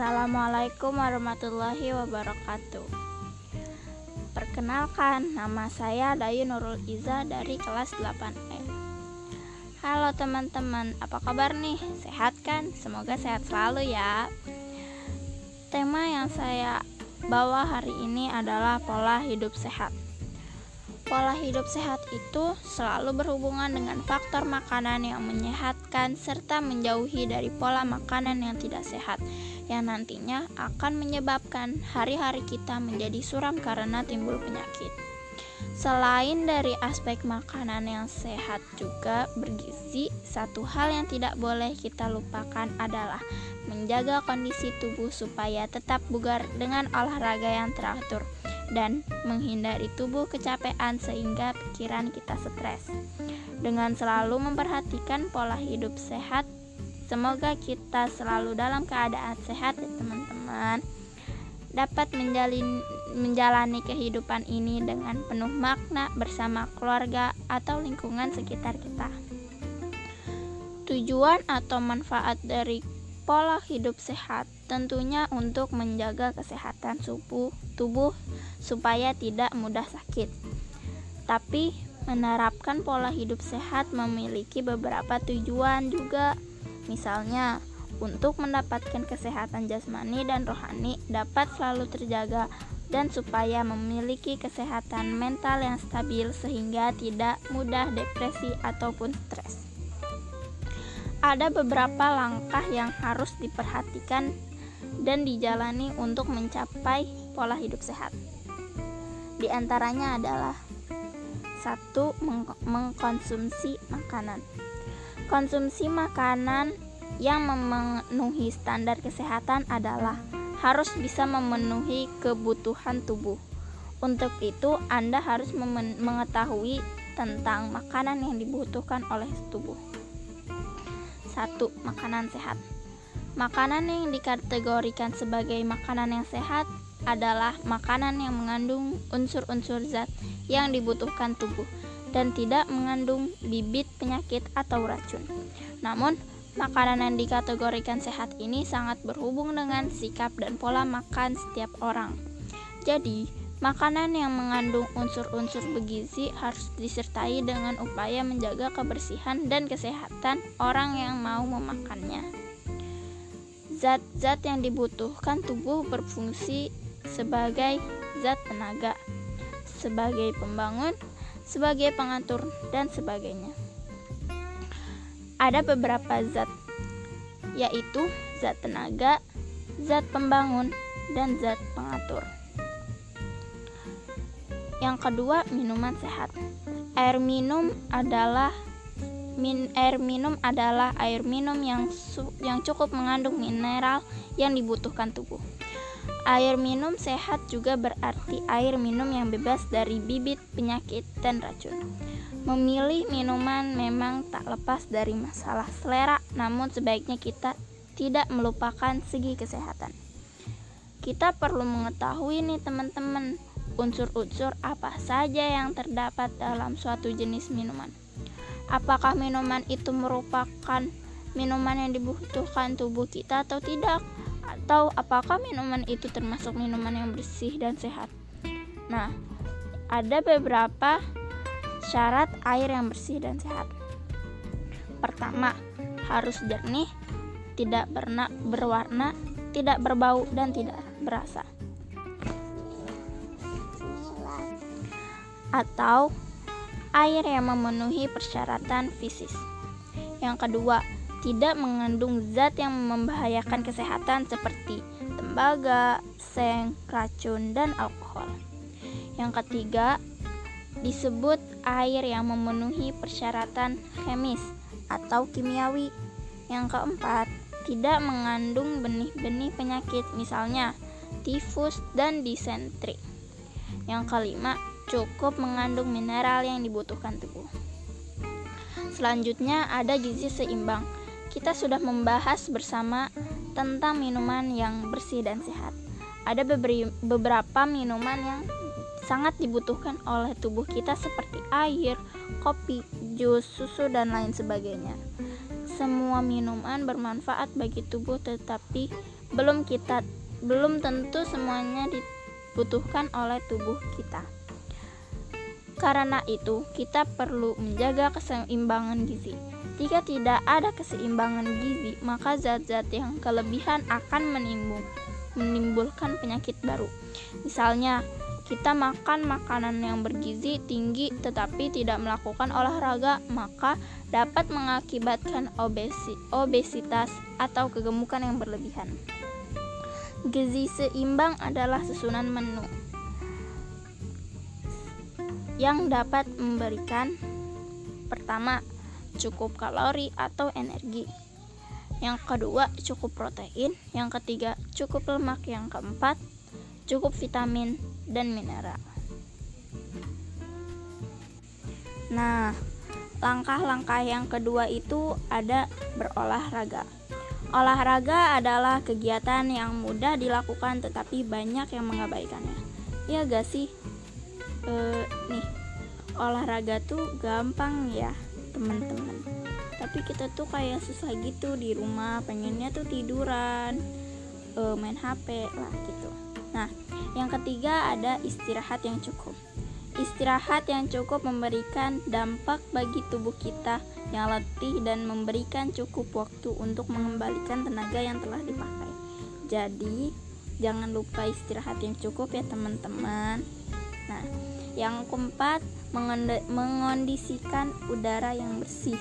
Assalamualaikum warahmatullahi wabarakatuh. Perkenalkan, nama saya Dayu Nurul Iza dari kelas 8E. Halo teman-teman, apa kabar nih? Sehat kan? Semoga sehat selalu ya. Tema yang saya bawa hari ini adalah pola hidup sehat. Pola hidup sehat itu selalu berhubungan dengan faktor makanan yang menyehatkan serta menjauhi dari pola makanan yang tidak sehat yang nantinya akan menyebabkan hari-hari kita menjadi suram karena timbul penyakit. Selain dari aspek makanan yang sehat juga bergizi, satu hal yang tidak boleh kita lupakan adalah menjaga kondisi tubuh supaya tetap bugar dengan olahraga yang teratur dan menghindari tubuh kecapean sehingga pikiran kita stres. Dengan selalu memperhatikan pola hidup sehat, semoga kita selalu dalam keadaan sehat ya teman-teman. Dapat menjalin, menjalani kehidupan ini dengan penuh makna bersama keluarga atau lingkungan sekitar kita. Tujuan atau manfaat dari pola hidup sehat tentunya untuk menjaga kesehatan tubuh, tubuh supaya tidak mudah sakit. Tapi menerapkan pola hidup sehat memiliki beberapa tujuan juga. Misalnya, untuk mendapatkan kesehatan jasmani dan rohani dapat selalu terjaga dan supaya memiliki kesehatan mental yang stabil sehingga tidak mudah depresi ataupun stres ada beberapa langkah yang harus diperhatikan dan dijalani untuk mencapai pola hidup sehat. Di antaranya adalah satu meng mengkonsumsi makanan. Konsumsi makanan yang memenuhi standar kesehatan adalah harus bisa memenuhi kebutuhan tubuh. Untuk itu, Anda harus mengetahui tentang makanan yang dibutuhkan oleh tubuh. 1. Makanan sehat. Makanan yang dikategorikan sebagai makanan yang sehat adalah makanan yang mengandung unsur-unsur zat yang dibutuhkan tubuh dan tidak mengandung bibit penyakit atau racun. Namun, makanan yang dikategorikan sehat ini sangat berhubung dengan sikap dan pola makan setiap orang. Jadi, Makanan yang mengandung unsur-unsur bergizi harus disertai dengan upaya menjaga kebersihan dan kesehatan orang yang mau memakannya. Zat-zat yang dibutuhkan tubuh berfungsi sebagai zat tenaga, sebagai pembangun, sebagai pengatur, dan sebagainya. Ada beberapa zat, yaitu zat tenaga, zat pembangun, dan zat pengatur. Yang kedua, minuman sehat. Air minum adalah min, air minum adalah air minum yang su, yang cukup mengandung mineral yang dibutuhkan tubuh. Air minum sehat juga berarti air minum yang bebas dari bibit penyakit dan racun. Memilih minuman memang tak lepas dari masalah selera, namun sebaiknya kita tidak melupakan segi kesehatan. Kita perlu mengetahui nih teman-teman unsur-unsur apa saja yang terdapat dalam suatu jenis minuman. Apakah minuman itu merupakan minuman yang dibutuhkan tubuh kita atau tidak? Atau apakah minuman itu termasuk minuman yang bersih dan sehat? Nah, ada beberapa syarat air yang bersih dan sehat. Pertama, harus jernih, tidak berna, berwarna, tidak berbau, dan tidak berasa. atau air yang memenuhi persyaratan fisis. Yang kedua, tidak mengandung zat yang membahayakan kesehatan seperti tembaga, seng, racun, dan alkohol. Yang ketiga, disebut air yang memenuhi persyaratan chemis atau kimiawi. Yang keempat, tidak mengandung benih-benih penyakit misalnya tifus dan disentri. Yang kelima, cukup mengandung mineral yang dibutuhkan tubuh. Selanjutnya ada gizi seimbang. Kita sudah membahas bersama tentang minuman yang bersih dan sehat. Ada beberapa minuman yang sangat dibutuhkan oleh tubuh kita seperti air, kopi, jus, susu, dan lain sebagainya. Semua minuman bermanfaat bagi tubuh tetapi belum kita belum tentu semuanya dibutuhkan oleh tubuh kita. Karena itu, kita perlu menjaga keseimbangan gizi. Jika tidak ada keseimbangan gizi, maka zat-zat yang kelebihan akan menimbul, menimbulkan penyakit baru. Misalnya, kita makan makanan yang bergizi tinggi tetapi tidak melakukan olahraga, maka dapat mengakibatkan obesi, obesitas atau kegemukan yang berlebihan. Gizi seimbang adalah susunan menu yang dapat memberikan pertama cukup kalori atau energi. Yang kedua, cukup protein. Yang ketiga, cukup lemak. Yang keempat, cukup vitamin dan mineral. Nah, langkah-langkah yang kedua itu ada berolahraga. Olahraga adalah kegiatan yang mudah dilakukan tetapi banyak yang mengabaikannya. Ya gak sih? E, nih, olahraga tuh gampang ya teman-teman. Tapi kita tuh kayak susah gitu di rumah pengennya tuh tiduran uh, main HP lah gitu. Nah yang ketiga ada istirahat yang cukup. Istirahat yang cukup memberikan dampak bagi tubuh kita yang letih dan memberikan cukup waktu untuk mengembalikan tenaga yang telah dipakai. Jadi jangan lupa istirahat yang cukup ya teman-teman. Nah yang keempat mengondisikan udara yang bersih.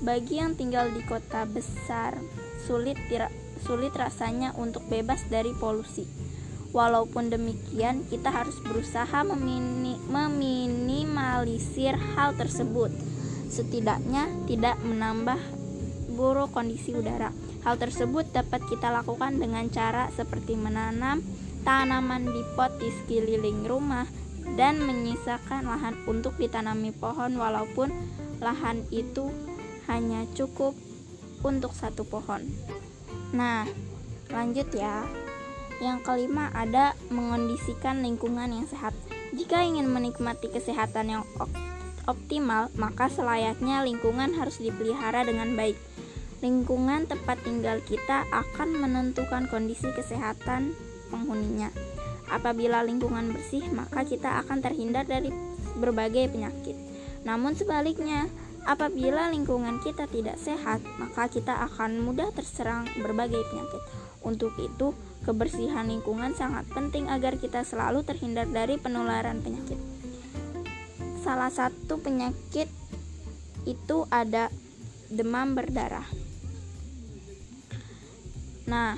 Bagi yang tinggal di kota besar, sulit sulit rasanya untuk bebas dari polusi. Walaupun demikian, kita harus berusaha memini, meminimalisir hal tersebut. Setidaknya tidak menambah buruk kondisi udara. Hal tersebut dapat kita lakukan dengan cara seperti menanam tanaman di pot di sekeliling rumah, dan menyisakan lahan untuk ditanami pohon walaupun lahan itu hanya cukup untuk satu pohon. Nah, lanjut ya. Yang kelima ada mengondisikan lingkungan yang sehat. Jika ingin menikmati kesehatan yang optimal, maka selayaknya lingkungan harus dipelihara dengan baik. Lingkungan tempat tinggal kita akan menentukan kondisi kesehatan penghuninya. Apabila lingkungan bersih, maka kita akan terhindar dari berbagai penyakit. Namun sebaliknya, apabila lingkungan kita tidak sehat, maka kita akan mudah terserang berbagai penyakit. Untuk itu, kebersihan lingkungan sangat penting agar kita selalu terhindar dari penularan penyakit. Salah satu penyakit itu ada demam berdarah. Nah,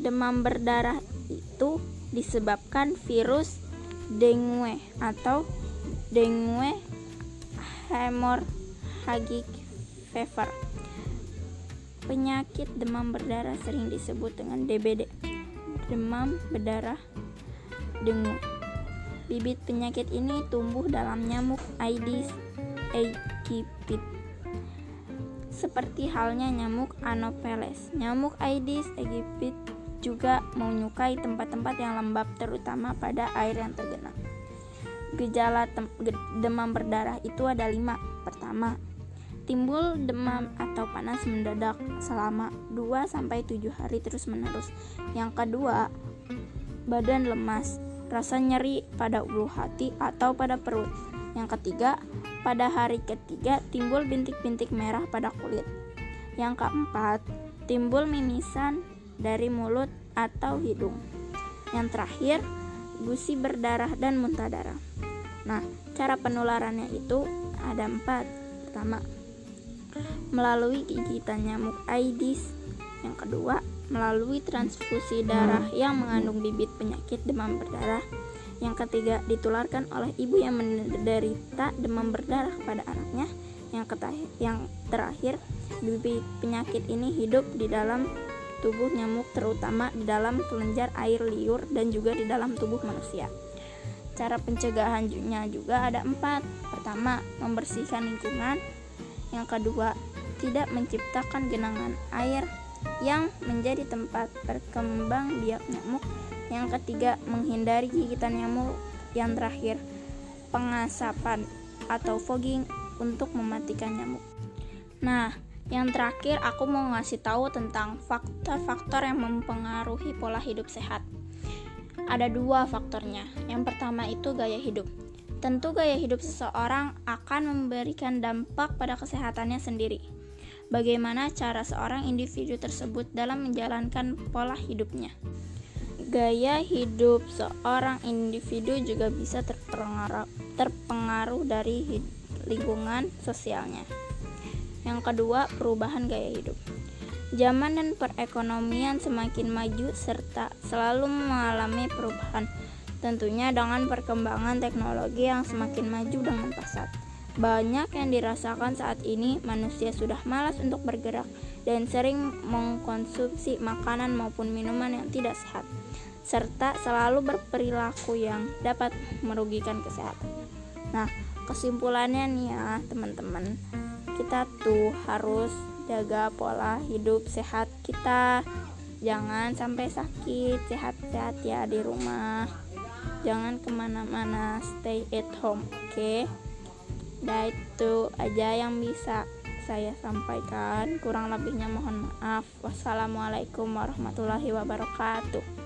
demam berdarah itu disebabkan virus dengue atau dengue hemorrhagic fever. Penyakit demam berdarah sering disebut dengan DBD, demam berdarah dengue. Bibit penyakit ini tumbuh dalam nyamuk Aedes aegypti. Seperti halnya nyamuk Anopheles. Nyamuk Aedes aegypti juga menyukai tempat-tempat yang lembab terutama pada air yang tergenang. Gejala demam berdarah itu ada lima. Pertama, timbul demam atau panas mendadak selama 2-7 hari terus-menerus. Yang kedua, badan lemas, rasa nyeri pada ulu hati atau pada perut. Yang ketiga, pada hari ketiga timbul bintik-bintik merah pada kulit. Yang keempat, timbul mimisan dari mulut atau hidung. Yang terakhir, gusi berdarah dan muntah darah. Nah, cara penularannya itu ada empat. Pertama, melalui gigitan nyamuk Aedes. Yang kedua, melalui transfusi darah yang mengandung bibit penyakit demam berdarah. Yang ketiga, ditularkan oleh ibu yang menderita demam berdarah kepada anaknya. Yang, terakhir, bibit penyakit ini hidup di dalam tubuh nyamuk terutama di dalam kelenjar air liur dan juga di dalam tubuh manusia. Cara pencegahannya juga ada empat. Pertama, membersihkan lingkungan. Yang kedua, tidak menciptakan genangan air yang menjadi tempat berkembang biak nyamuk. Yang ketiga, menghindari gigitan nyamuk. Yang terakhir, pengasapan atau fogging untuk mematikan nyamuk. Nah, Yang terakhir, aku mau ngasih tahu tentang faktor-faktor yang mempengaruhi pola hidup sehat. Ada dua faktornya. Yang pertama itu gaya hidup. Tentu gaya hidup seseorang akan memberikan dampak pada kesehatannya sendiri. Bagaimana cara seorang individu tersebut dalam menjalankan pola hidupnya? Gaya hidup seorang individu juga bisa terpengaruh, dari lingkungan sosialnya. Yang kedua, perubahan gaya hidup. Zaman dan perekonomian semakin maju serta selalu mengalami perubahan. Tentunya dengan perkembangan teknologi yang semakin maju dengan pesat. Banyak yang dirasakan saat ini manusia sudah malas untuk bergerak dan sering mengkonsumsi makanan maupun minuman yang tidak sehat serta selalu berperilaku yang dapat merugikan kesehatan. Nah, kesimpulannya nih ya, teman-teman kita tuh harus jaga pola hidup sehat kita. Jangan sampai sakit sehat-sehat ya di rumah. Jangan ke mana-mana stay at home oke? Okay? nah itu aja yang bisa saya sampaikan. Kurang lebihnya mohon maaf. Wassalamualaikum warahmatullahi wabarakatuh